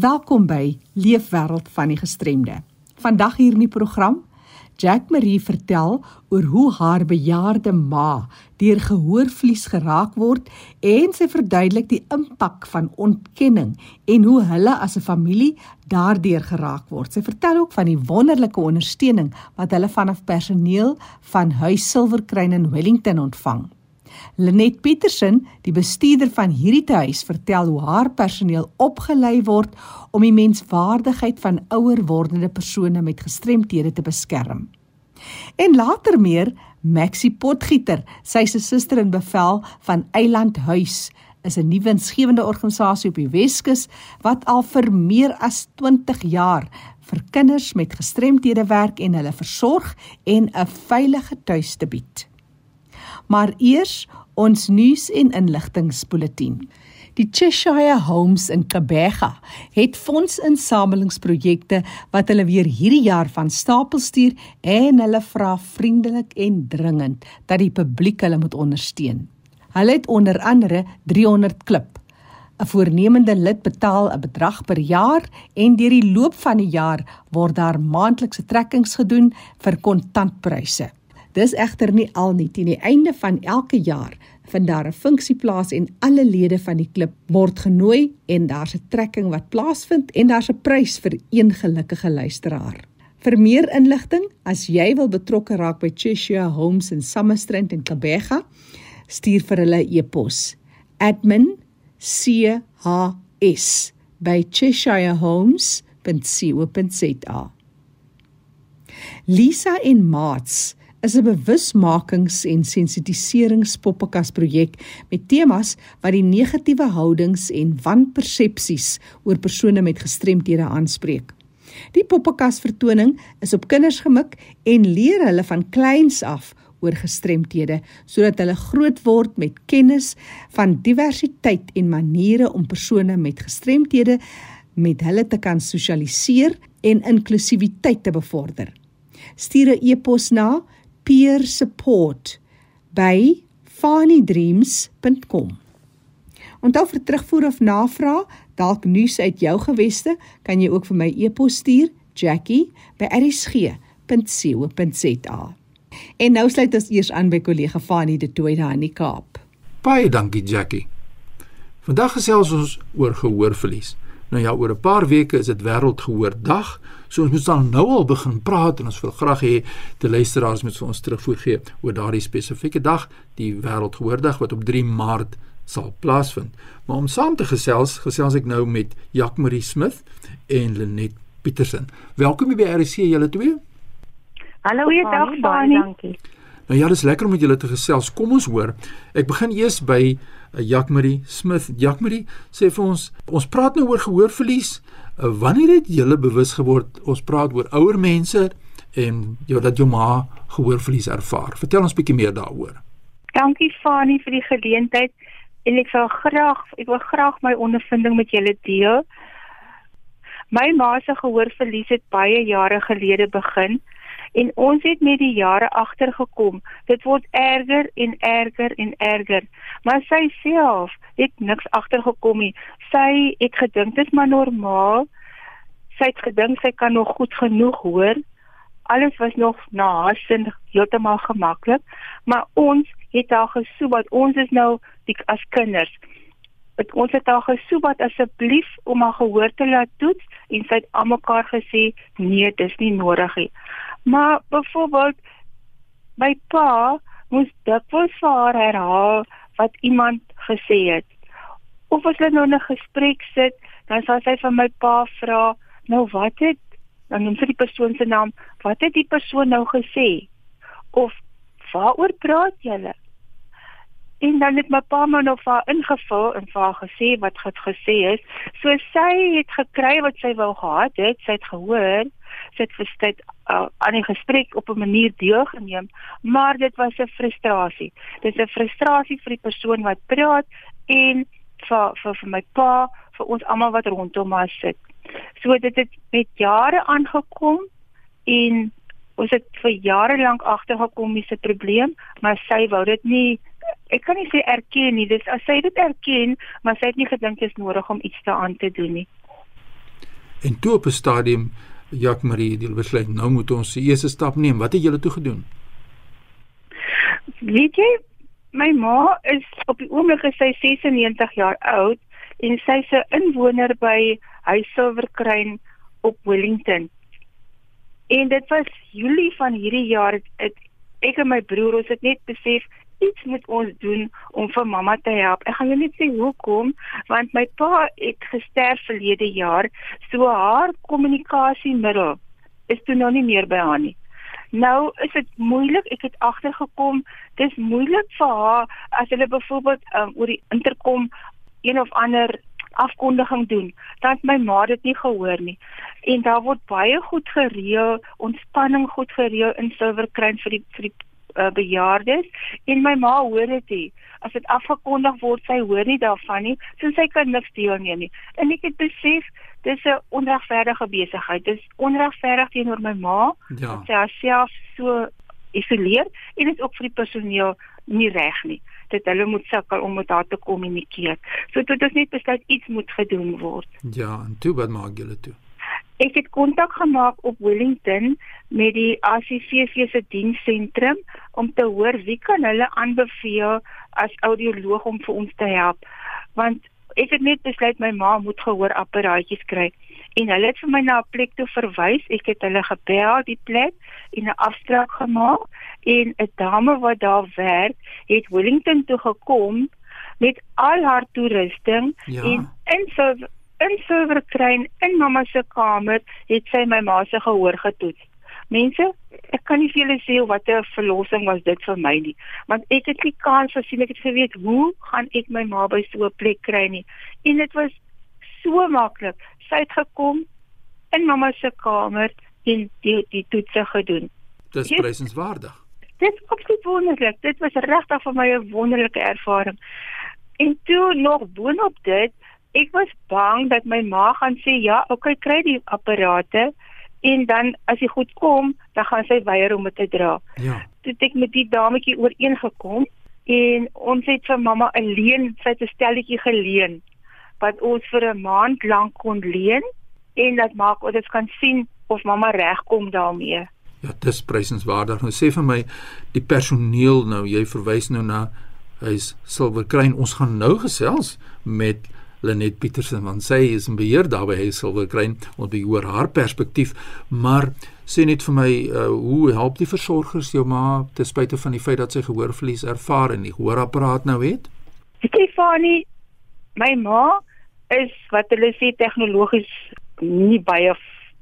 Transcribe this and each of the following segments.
Welkom by Leefwêreld van die Gestremde. Vandag hier in die program Jack Marie vertel oor hoe haar bejaarde ma deur gehoorvlies geraak word en sy verduidelik die impak van ontkenning en hoe hulle as 'n familie daardeur geraak word. Sy vertel ook van die wonderlike ondersteuning wat hulle vanaf personeel van Huis Silverkruin in Wellington ontvang. Lenet Petersen, die bestuurder van hierdie huis, vertel hoe haar personeel opgelei word om die menswaardigheid van ouer wordende persone met gestremthede te beskerm. En later meer Maxie Potgieter, sy se suster in bevel van Eiland Huis, is 'n nuwe winsgewende organisasie op die Weskus wat al vir meer as 20 jaar vir kinders met gestremthede werk en hulle versorg en 'n veilige tuiste bied. Maar eers ons nuus en inligtingspulsatie. Die Cheshire Homes in Kabega het fondsinsamelingsprojekte wat hulle weer hierdie jaar van stapel stuur en hulle vra vriendelik en dringend dat die publiek hulle moet ondersteun. Hulle het onder andere 300 klip. 'n Voornemende lid betaal 'n bedrag per jaar en deur die loop van die jaar word daar maandelikse trekkings gedoen vir kontantpryse. Dis egter nie al nie. Teen die einde van elke jaar vind daar 'n funksie plaas en alle lede van die klub word genooi en daar's 'n trekking wat plaasvind en daar's 'n prys vir een gelukkige luisteraar. Vir meer inligting, as jy wil betrokke raak by Cheshire Homes in Summerstrand en Kabega, stuur vir hulle e-pos: admin@cheshirehomes.co.za. Lisa en Mats is 'n bewusmakings- en sensitiseringspoppekas-projek met temas wat die negatiewe houdings en wanpersepsies oor persone met gestremthede aanspreek. Die poppekas-vertoning is op kinders gemik en leer hulle van kleins af oor gestremthede sodat hulle groot word met kennis van diversiteit en maniere om persone met gestremthede met hulle te kan sosialiseer en inklusiwiteit te bevorder. Stuur 'n e-pos na peer support by fanydreams.com. Onthou vir terugvoer of navraag, dalk nuus uit jou geweste, kan jy ook vir my e-pos stuur, jackie@rsg.co.za. En nou sluit ons eers aan by kollega Fanie de Tooi daar in die Kaap. Baie dankie Jackie. Vandag gesels ons oor gehoorverlies. Nou ja, oor 'n paar weke is dit wêreldgehoordag. So ons moet dan nou al begin praat en ons wil graag hê die luisteraars moet vir ons terugvoer gee oor daardie spesifieke dag, die wêreldgehoordag wat op 3 Maart sal plaasvind. Maar om saam te gesels, gesels ek nou met Jacques Marie Smith en Lenet Petersen. Welkom by RC julle twee. Hallo, goeiedag, baie dankie. Nou ja, dis lekker om met julle te gesels. Kom ons hoor. Ek begin eers by uh, Jacmarie Smith. Jacmarie sê vir ons, ons praat nou oor gehoorverlies. Uh, wanneer het julle bewus geword ons praat oor ouer mense en jou dat jou ma gehoorverlies ervaar? Vertel ons bietjie meer daaroor. Dankie Fani vir die geleentheid en ek sal graag ek wil graag my ondervinding met julle deel. My ma se gehoorverlies het baie jare gelede begin en ons het met die jare agtergekom dit word erger en erger en erger. Maar sy self het niks agtergekom nie. Sy het gedink dit is maar normaal. Sy het gedink sy kan nog goed genoeg hoor. Alles was nog na haar sin heeltemal gemaklik maar ons het haar gesoek wat ons is nou die, as kinders. Het ons het haar gesoek wat asseblief om haar gehoor te laat toets en sy het almekaar gesê nee dis nie nodig nie Maar byvoorbeeld my pa moes dikwels vir haar herhaal wat iemand gesê het. Of as hulle nou 'n gesprek sit, dan sal sy van my pa vra, "Nou wat het dan noem sy die persoon se naam, wat het die persoon nou gesê?" Of "Waaroor praat julle?" En dan het my pa maar nog vir ingevul en vir haar gesê wat het gesê is. So sy het gekry wat sy wou gehad het, sy het gehoor sit verskeid uh, aan die gesprek op 'n manier deelgeneem, maar dit was 'n frustrasie. Dit is 'n frustrasie vir die persoon wat praat en vir vir vir my pa, vir ons almal wat rondom haar sit. So dit het met jare aangekom en ons het vir jare lank agtergekom se probleem, maar sy wou dit nie ek kan nie sê erken nie. Dis as sy dit erken, maar sy het nie gedink dit is nodig om iets daaraan te doen nie. En toe op 'n stadium Jacques Marie het besluit nou moet ons die eerste stap neem. Wat het julle toe gedoen? Weet jy, my ma is op die oomblik is sy 96 jaar oud en sy's 'n inwoner by Huis Silverkruin op Wellington. En dit was Julie van hierdie jaar het, het ek en my broer ons het net besef iets moet ons doen om vir mamma te help. Ek gaan jou net sê hoekom, want my pa het gesterf verlede jaar, so haar kommunikasiemiddel is toe nog nie meer by haar nie. Nou is dit moeilik, ek het agtergekom, dis moeilik vir haar as hulle byvoorbeeld um, oor die interkom een of ander afkondiging doen, dan my ma dit nie gehoor nie. En daar word baie goed gereël, ontspanning goed gereël in Silverkruin vir die vir die uh, bejaardes en my ma hoor dit nie. As dit afgekondig word, sy hoor nie daarvan nie, so sy kan niks deelneem nie. En ek het besef dis 'n onregverdige besigheid. Dis onregverdig teenoor my ma. Ja. Sy haarself so isoleer en dit ook vir die personeel nie reg nie dit hulle moet sukkel om met haar te kommunikeer. So dit is net besluit iets moet gedoen word. Ja, en toe wat maak julle toe? Ek het kontak gemaak op Wellington met die ACCC se dienssentrum om te hoor wie kan hulle aanbeveel as audioloog om vir ons te help. Want ek het net besluit my ma moet gehoor apparaatjies kry en hulle het vir my na 'n plek toe verwys. Ek het hulle gebel die plek en 'n afspraak gemaak en 'n dame wat daar werk het Wellington toe gekom met al haar toerusting Ja. en in so in silverkruin in mamma se kamer het sy my ma se gehoor getoets. Mense, ek kan nie vir julle sê wat 'n verlossing was dit vir my nie, want ek het nie kans gesien ek het geweet hoe gaan ek my ma by so 'n plek kry nie. En dit was so maklik. Sy het gekom in mamma se kamer en die die toetse gedoen. Dis prysenswaardig. Dit is absoluut wonderlik. Dit was regtig vir my 'n wonderlike ervaring. En toe nog boonop dit, ek was bang dat my ma gaan sê ja, okay, kry die apparate en dan as jy goed kom, dan gaan sy weier om dit te dra. Ja. Toe ek met die dametjie ooreengekom en ons het vir mamma 'n leen, sy het 'n stelletjie geleen wat ons vir 'n maand lank kon leen en dat maak ons dit kan sien of mamma regkom daarmee. Ja, dis prysenswaardig. Nou sê vir my die personeel nou, jy verwys nou na hy's Silverkruin. Ons gaan nou gesels met Lenet Petersen want sy is in beheer daar by hy Silverkruin. Ons behoor haar perspektief, maar sê net vir my uh, hoe help die versorgers jou ma ten spyte van die feit dat sy gehoorverlies ervaar en die gehoorapparaat nou het? Stefanie, my ma is wat hulle sê tegnologies nie baie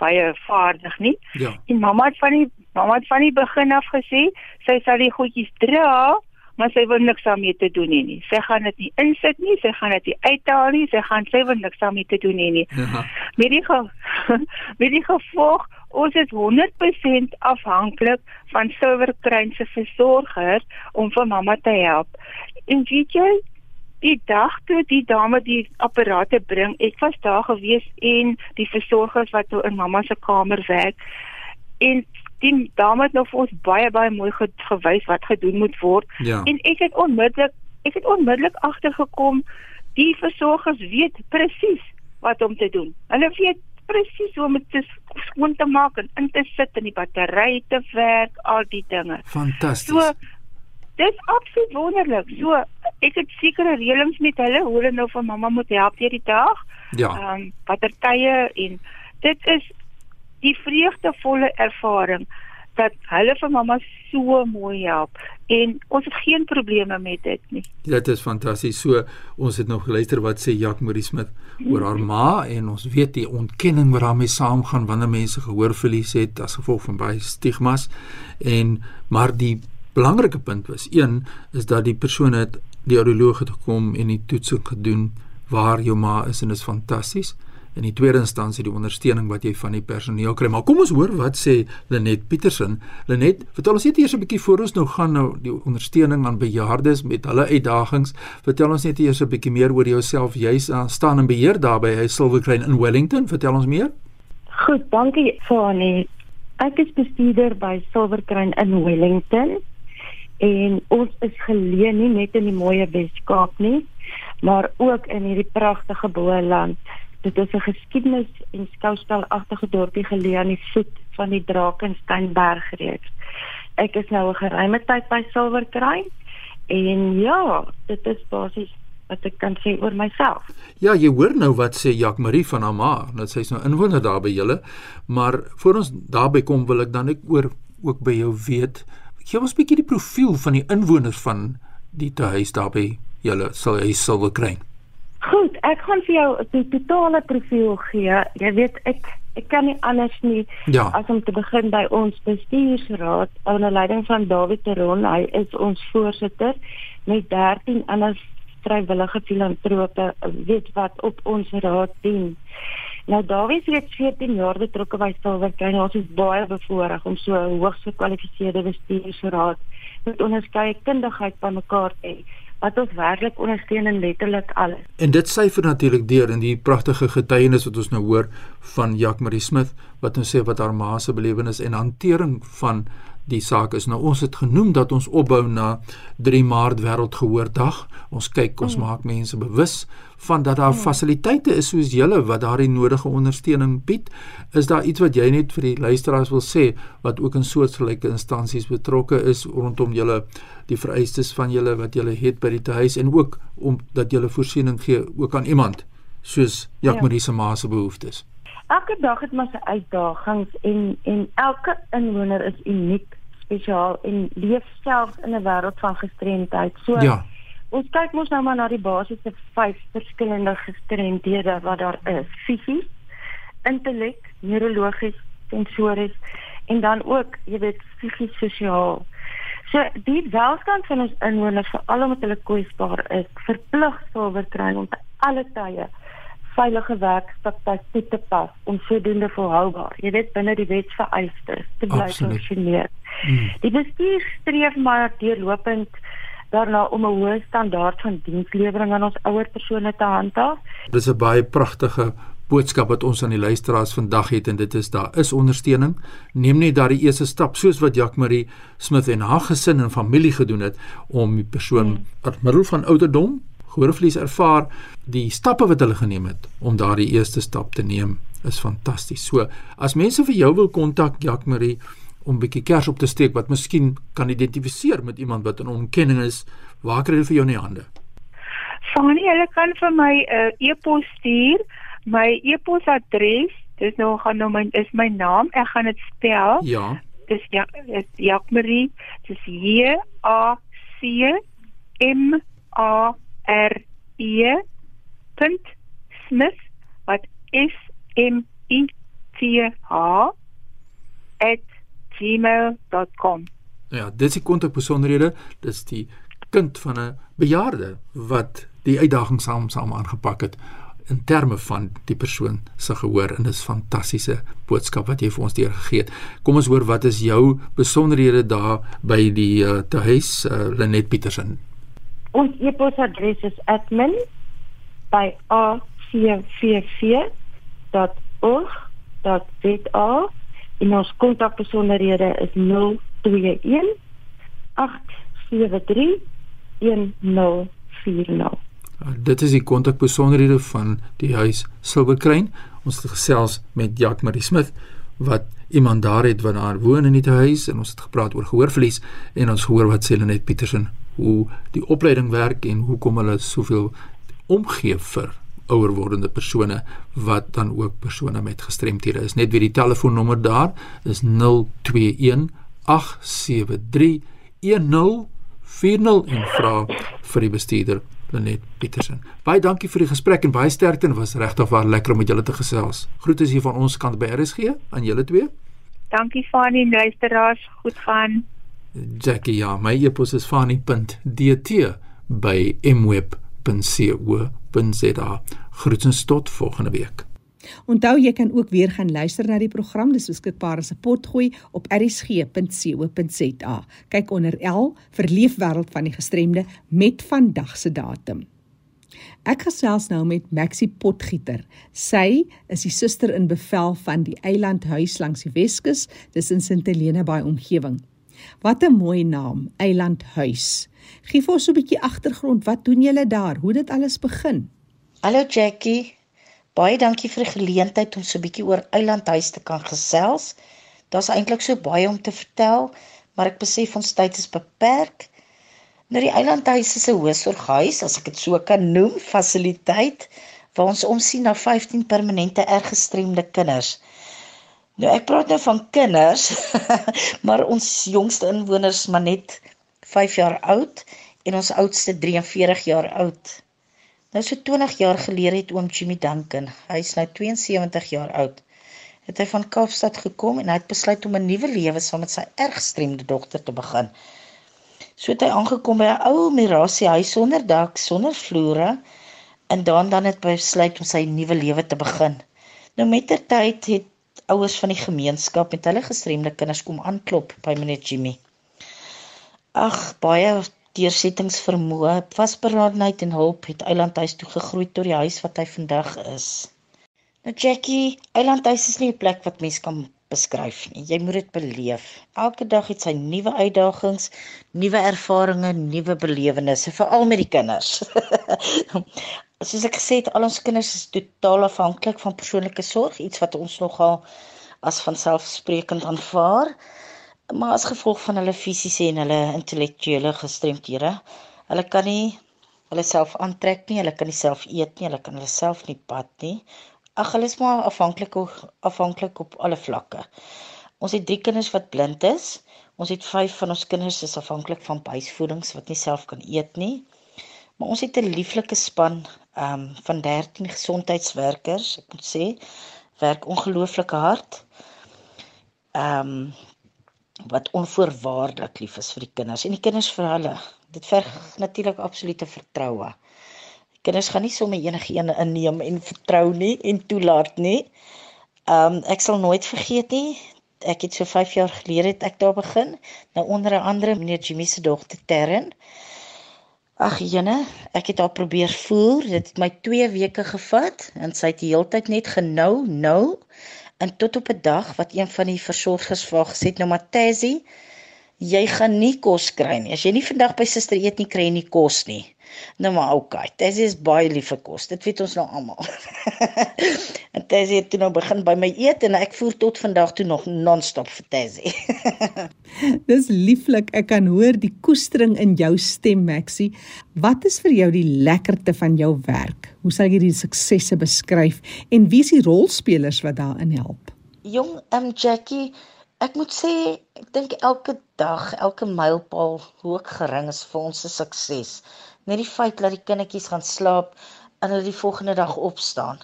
baie vaardig nie. Ja. En mamma het van die mamma het van die begin af gesê sy sal die goedjies dra, maar sy wil niks daarmee te doen nie. Sy gaan dit nie insit nie, sy gaan dit nie uithaal nie, sy gaan sy wil niks daarmee te doen nie. Ja. Met die ge, met die gevolg ons is 100% afhanklik van Silverkruin se versorgers om vir mamma te help. En weet jy, die dag toe die dame die apparate bring, ek was daar gewees en die versorgers wat toe in mamma se kamer werk en die dame het nou vir ons baie baie mooi ge gewys wat gedoen moet word Ja. en ek het onmiddellik ek het onmiddellik agtergekom die versorgers weet presies wat om te doen. Hulle weet presies hoe om dit skoon te maak en in te sit en die battery te werk, al die dinge. Fantasties. So dis absoluut wonderlik. So ek het sekere reëlings met hulle hoe hulle nou vir mamma moet help deur die dag. ja. Ehm um, batterye en dit is die vreugdevolle ervaring dat hulle vir mamma so mooi help en ons het geen probleme met dit nie. Dit is fantasties. So ons het nog geluister wat sê Jacques Marie Smit oor haar ma en ons weet die ontkenning wat daarmee saamgaan wanneer mense gehoorverlies het as gevolg van baie stigmas en maar die belangrike punt was een is dat die persoon het die audioloog het gekom en die toetsing gedoen waar jou ma is en dit is fantasties. In die tweede instansie die ondersteuning wat jy van die personeel kry. Maar kom ons hoor wat sê Lenet Petersen. Lenet, vertel ons net eers 'n bietjie voor ons nou gaan nou die ondersteuning aan bejaardes met hulle uitdagings. Vertel ons net eers 'n bietjie meer oor jouself. Uh, staan in beheer daar by hy Silverkruin in Wellington. Vertel ons meer. Goed, dankie Fani. Ek is bestuurder by Silverkruin in Wellington en ons is geleë nie net in die mooi Weskaap nie, maar ook in hierdie pragtige Boland dit is 'n geskiedenis en skouspelagtige dorpie geleë aan die voet van die Drakensberg reeks. Ek is nou 'n geruime tyd by Silverkruin en ja, dit is basies wat ek kan sê oor myself. Ja, jy hoor nou wat sê Jacques Marie van Amar, dat sy's nou inwoner daar by julle, maar voor ons daarby kom wil ek dan ek oor ook by jou weet, gee ons 'n bietjie die profiel van die inwoners van die huis daar by julle sal hy sal kry. Goed, ek gaan vir jou 'n totale profiel gee. Jy weet ek ek kan nie anders nie ja. as om te begin by ons bestuursraad onder leiding van David Teron. Hy is ons voorsitter met 13 ander vrywillige filantrope weet wat op ons raad dien. Nou David het 14 jaar betrokke by Silverkruin. Ons is baie bevoorreg om so 'n hoogs gekwalifiseerde bestuursraad met onderskeie kundigheid by mekaar te hê wat ons werklik ondersteun en letterlik alles. En dit syfer natuurlik deur in die pragtige getuienis wat ons nou hoor van Jacques Marie Smith wat ons sê wat haar ma se belewenis en hantering van die saak is nou ons het genoem dat ons opbou na 3 Maart wêreldgehoordag. Ons kyk, ons mm. maak mense bewus van dat daar mm. fasiliteite is soos julle wat daardie nodige ondersteuning bied. Is daar iets wat jy net vir die luisteraars wil sê wat ook in soortgelyke instansies betrokke is rondom julle die vereistes van julle wat julle het by die huis en ook om dat julle voorsiening gee ook aan iemand soos Jacques ja. se ma se behoeftes? Elke dag het maar sy uitdagings en en elke inwoner is uniek, spesiaal en leef self in 'n wêreld van gestremdheid. So ja. ons kyk mos nou maar na die basiese vyf verskillende gestremdhede wat daar is: fisies, intellek, neurologies, sensories en dan ook, jy weet, psigies sosiaal. So die welstand van ons inwoners, veral omdat hulle kwesbaar is, verplig sal word kry om alle tye veilige werkspraktyk toe te pas om sodoende volhoubaar, jy weet binne die wetsvereistes te bly funksioneer. Hmm. Die bestuur streef maar deurlopend daarna om 'n hoë standaard van dienslewering aan ons ouer persone te handhaaf. Dis 'n baie pragtige boodskap wat ons aan die luisteraars vandag het en dit is daar is ondersteuning. Neem net daardie eerste stap soos wat Jacques Marie Smith en haar gesin en familie gedoen het om die persoon hmm. wat middel van ouderdom gehoorvlies ervaar die stappe wat hulle geneem het om daardie eerste stap te neem is fantasties. So as mense vir jou wil kontak Jacques Marie om 'n bietjie kers op te steek wat miskien kan identifiseer met iemand wat in onkenning is, waar kry hulle vir jou in die hande? Fanny, hulle kan vir my 'n uh, e-pos stuur. My e-posadres, dis nou gaan nou my is my naam. Ek gaan dit spel. Ja. Dis ja, is Jacques Marie. Dis J A C M A R E Smith wat S M I T H @gmail.com. Ja, dis die kontakbesonderhede. Dis die kind van 'n bejaarde wat die uitdaging saam saam aangepak het in terme van die persoon se gehoor en dis fantastiese boodskap wat jy vir ons deurgegee het. Kom ons hoor wat is jou besonderhede daar by die uh, tehuis uh, Lenet Petersen. Ons e-posadres is admin@acvv.org.za en ons kontakbesonderhede is 021 873 1040. Dit is die kontakbesonderhede van die huis Silverkruin. Ons het gesels met Jacques Marie Smith wat iemand daar het wat daar woon in die huis en ons het gepraat oor gehoorverlies en ons gehoor wat Selenet Petersen hoe die opleiding werk en hoekom hulle soveel omgee vir ouer wordende persone wat dan ook persone met gestremthede is. Net weer die telefoonnommer daar is 021 873 1040 en vra vir die bestuurder Lenet Petersen. Baie dankie vir die gesprek en baie sterkte en was regtig waar lekker om met julle te gesels. Groete hier van ons kant by RSG aan julle twee. Dankie Fanie en luisteraars, goed gaan. Jackie, ja, my e-pos is fani.dt by mweb.co.za. Groetens tot volgende week. Onthou jy kan ook weer gaan luister na die program dis beskikbaar as 'n potgooi op erisg.co.za. Kyk onder L vir leefwêreld van die gestremde met vandag se datum. Ek gesels nou met Maxie Potgieter. Sy is die suster in bevel van die Eilandhuis langs die Weskus, dis in Sint Helena by omgewing. Wat 'n mooi naam, Eilandhuis. Gee vir ons 'n bietjie agtergrond, wat doen julle daar? Hoe dit alles begin? Hallo Jackie. Baie dankie vir die geleentheid om so 'n bietjie oor Eilandhuis te kan gesels. Daar's eintlik so baie om te vertel, maar ek besef ons tyd is beperk. Nou die Eilandhuis is 'n hoësorghuis, as ek dit so kan noem, fasiliteit waar ons omsien na 15 permanente erg gestremde kinders. Nou ek praat nou van kinders, maar ons jongste inwoners maar net 5 jaar oud en ons oudste 43 jaar oud. Nou so 20 jaar gelede het oom Jimmy Duncan, hy is nou 72 jaar oud, het hy van Kaapstad gekom en hy het besluit om 'n nuwe lewe saam met sy erg gestremde dogter te begin. So het hy aangekom by 'n ou mirasie huis sonder dak, sonder vloere en dan dan het besluit om sy nuwe lewe te begin. Nou met ter tyd het ouers van die gemeenskap met hulle gestremde kinders kom aanklop by meneer Jimmy. Ag, baie deursettingsvermoë, vasberadenheid en hulp het Eilandhuis toe gegroei tot die huis wat hy vandag is. Nou Jackie, Eilandhuis is nie 'n plek wat mens kan beskryf nie. Jy moet dit beleef. Elke dag het sy nuwe uitdagings, nuwe ervarings, nuwe belewennisse, veral met die kinders. Soos ek gesê het, al ons kinders is totaal afhanklik van persoonlike sorg, iets wat ons nogal as vanselfsprekend aanvaar maar as gevolg van hulle fisiese en hulle intellektuele gestremdhede, hulle kan nie hulle self aantrek nie, hulle kan nie self eet nie, hulle kan hulle self nie pad nie. Ag hulle is maar afhanklik afhanklik op alle vlakke. Ons het drie kinders wat blind is. Ons het vyf van ons kinders is afhanklik van huisvoedings wat nie self kan eet nie. Maar ons het 'n lieflike span um van 13 gesondheidswerkers, ek moet sê, werk ongelooflik hard. Um wat onvoorwaardelik lief is vir die kinders en die kinders vir hulle. Dit verg natuurlik absolute vertroue. Kinders gaan nie sommer enigiets inneem en vertrou nie en toelaat nie. Um ek sal nooit vergeet nie. Ek het so 5 jaar gelede het ek daar begin, nou onder andere meneer Jimmy se dogter Terren. Ag jene, ek het haar probeer voer. Dit het my 2 weke gevat en sy het die hele tyd net genou, nou. En tot op 'n dag wat een van die versorgers vir haar gesê het, nou Matthesi, jy gaan nie kos kry nie. As jy nie vandag by suster eet nie, kry jy nie kos nie. Nou maar okay. Tessie is baie lief vir kos. Dit weet ons nou almal. en Tessie het nou begin by my eet en ek voel tot vandag toe nog non-stop vir Tessie. Dis lieflik. Ek kan hoor die koestering in jou stem, Maxie. Wat is vir jou die lekkerte van jou werk? Hoe sal jy die suksesse beskryf en wie is die rolspelers wat daarin help? Jong, um Jackie, ek moet sê, ek dink elke dag, elke mylpaal hoe ek gering is vir ons se sukses net die feit dat die kindertjies gaan slaap en hulle die volgende dag opstaan.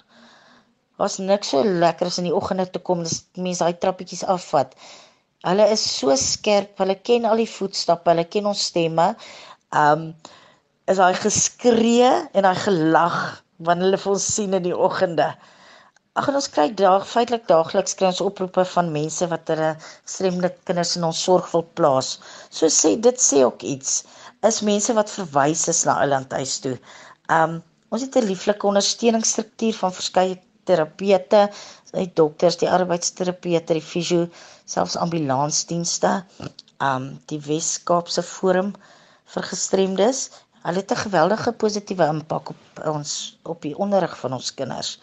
Was niks so lekker as in die oggende te kom, dis mense daai trappietjies afvat. Hulle is so skerp, hulle ken al die voetstappe, hulle ken ons stemme. Um is daai geskree en daai gelag wanneer hulle vir ons sien in die oggende. Ag en ons kry daag feitelik daagliks kry ons oproepe van mense wat hulle stremde kinders in ons sorg wil plaas. So sê dit sê ook iets is mense wat verwys is na Eilandhuis toe. Um ons het 'n lieflike ondersteuningsstruktuur van verskeie terapeute, die dokters, die arbeidsterapeute, die fisio, selfs ambulansdienste. Um die Wes-Kaapse Forum vir gestremdes. Hulle het 'n geweldige positiewe impak op ons op die onderrig van ons kinders.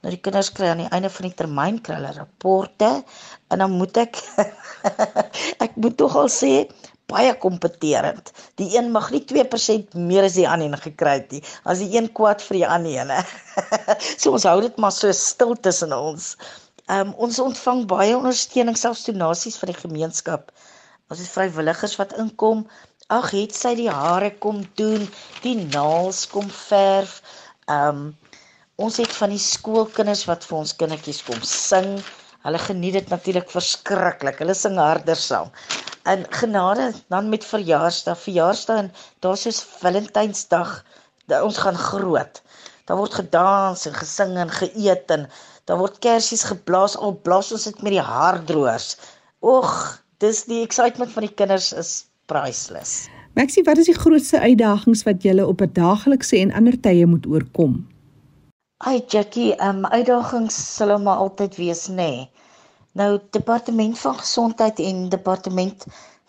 Nou die kinders kry aan die einde van die termyn kry hulle rapporte en dan moet ek ek moet tog al sê baie kompeterend. Die een mag nie 2% meer as die ander gekry het nie. As die een kwaad vir die ander ene. so ons hou dit maar so stil tussen ons. Ehm um, ons ontvang baie ondersteuning selfs donasies van die gemeenskap. Ons het vrywilligers wat inkom. Ag, het sy die hare kom doen, die naels kom verf. Ehm um, ons het van die skoolkinders wat vir ons kindertjies kom sing. Hulle geniet dit natuurlik verskriklik. Hulle sing harder saam in genade dan met verjaarsdag, verjaarsdag en daar's soos Valentynsdag, dat ons gaan groot. Daar word gedans en gesing en geëet en daar word kersies geblaas, al blaas ons dit met die haardroërs. Oeg, dis die excitement van die kinders is priceless. Maxie, wat is die grootste uitdagings wat julle op 'n daaglikse en ander tye moet oorkom? Ai Jackie, ehm um, uitdagings sal maar altyd wees, nê. Nee. Nou departement van gesondheid en departement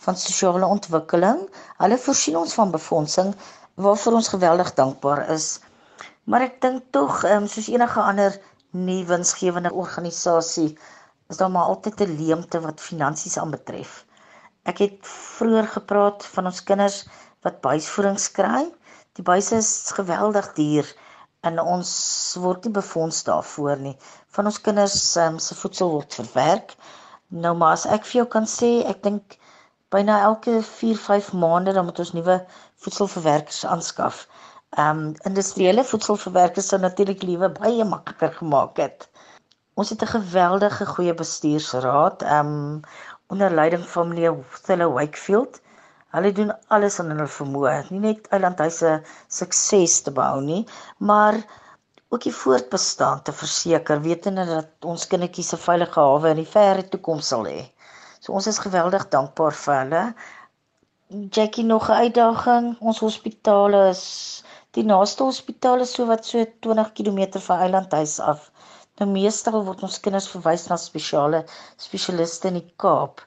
van sosiale ontwikkeling, hulle voorsien ons van befondsing waarvoor ons geweldig dankbaar is. Maar ek dink tog, um, soos enige ander nie winsgewende organisasie is daar maar altyd 'n leemte wat finansies aanbetref. Ek het vroeër gepraat van ons kinders wat buisvoeding kry. Die buise is geweldig duur en ons word nie befonds daarvoor nie. Van ons kinders um, se voedsel word verwerk. Nou maar as ek vir jou kan sê, ek dink byna elke 4-5 maande dan moet ons nuwe voedselverwerkers aanskaf. Ehm um, industriële voedselverwerkers sou natuurlik liewe baie makliker gemaak het. Ons het 'n geweldige goeie bestuursraad ehm um, onder leiding van meneer Thilla Wakefield. Hulle doen alles in hulle vermoë, nie net eilandhuise sukses te bou nie, maar ook die voortbestaan te verseker, wetende dat ons kindertjies 'n veilige hawe in die verre toekoms sal hê. So ons is geweldig dankbaar vir hulle. Jackie nog 'n uitdaging. Ons hospitale is die naaste hospitaal is so wat so 20 km van eilandhuis af. Nou meestal word ons kinders verwys na spesiale spesialiste in die Kaap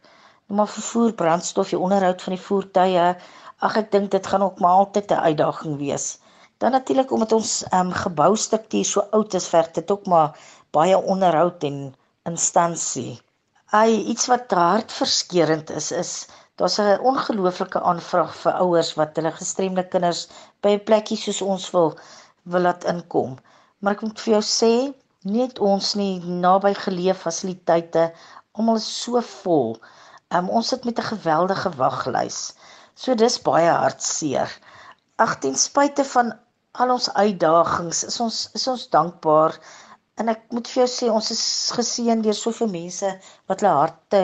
maar vervoer brandstof, die onderhoud van die voertuie. Ag ek dink dit gaan ook maar altyd 'n uitdaging wees. Dan natuurlik omdat ons ehm um, geboustruktuur so oud is, verg dit ook maar baie onderhoud en instansie. Ai, iets wat hartverskeurende is is daar's 'n ongelooflike aanvraag vir ouers wat hulle gestremde kinders by 'n plekkie soos ons wil wil laat inkom. Maar ek moet vir jou sê, net ons nie naby geleë fasiliteite, almal is so vol. Um, ons sit met 'n geweldige waglys. So dis baie hartseer. Ag ten spyte van al ons uitdagings, is ons is ons dankbaar en ek moet vir jou sê ons is geseën deur soveel mense wat hulle harte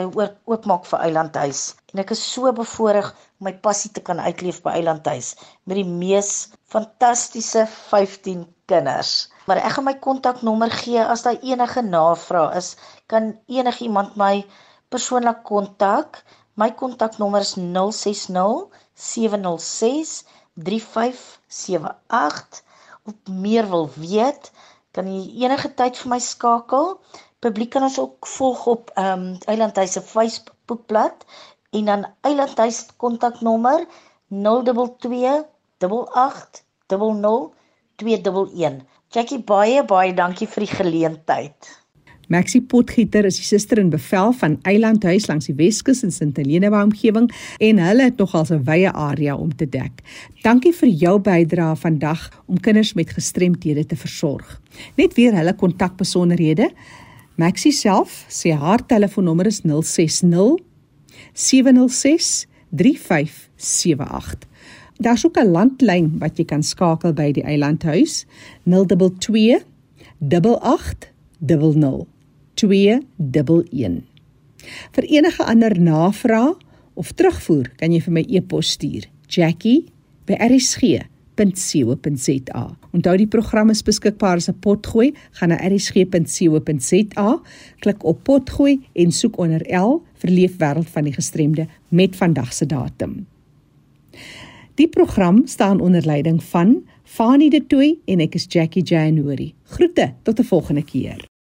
oopmaak vir Eilandhuis en ek is so bevoorreg om my passie te kan uitleef by Eilandhuis met die mees fantastiese 15 kinders. Maar ek gaan my kontaknommer gee as daar enige navrae is, kan enigiemand my persoonlik kontak. My kontaknommer is 060 706 3578. Of meer wil weet, kan jy enige tyd vir my skakel. Publiek kan ons ook volg op ehm um, Eilandhuis se Facebookblad en dan Eilandhuis kontaknommer 022 88 00 211. Jackie baie baie dankie vir die geleentheid. Maxie Potgieter is die suster in bevel van Eilandhuis langs die Weskus in Sint Helena omgewing en hulle het nogal 'n wye area om te dek. Dankie vir jou bydrae vandag om kinders met gestremthede te versorg. Net weer hulle kontakbesonderhede. Maxie self, sy haar telefoonnommer is 060 706 3578. Daar's ook 'n landlyn wat jy kan skakel by die Eilandhuis 022 8800 211. Vir enige ander navrae of terugvoer kan jy vir my e-pos stuur. Jackie@rsg.co.za. Onthou die program is beskikbaar as 'n potgooi, gaan na rsg.co.za, klik op potgooi en soek onder L vir leefwêreld van die gestremde met vandag se datum. Die program staan onder leiding van Fanie De Tooy en ek is Jackie January. Groete tot 'n volgende keer.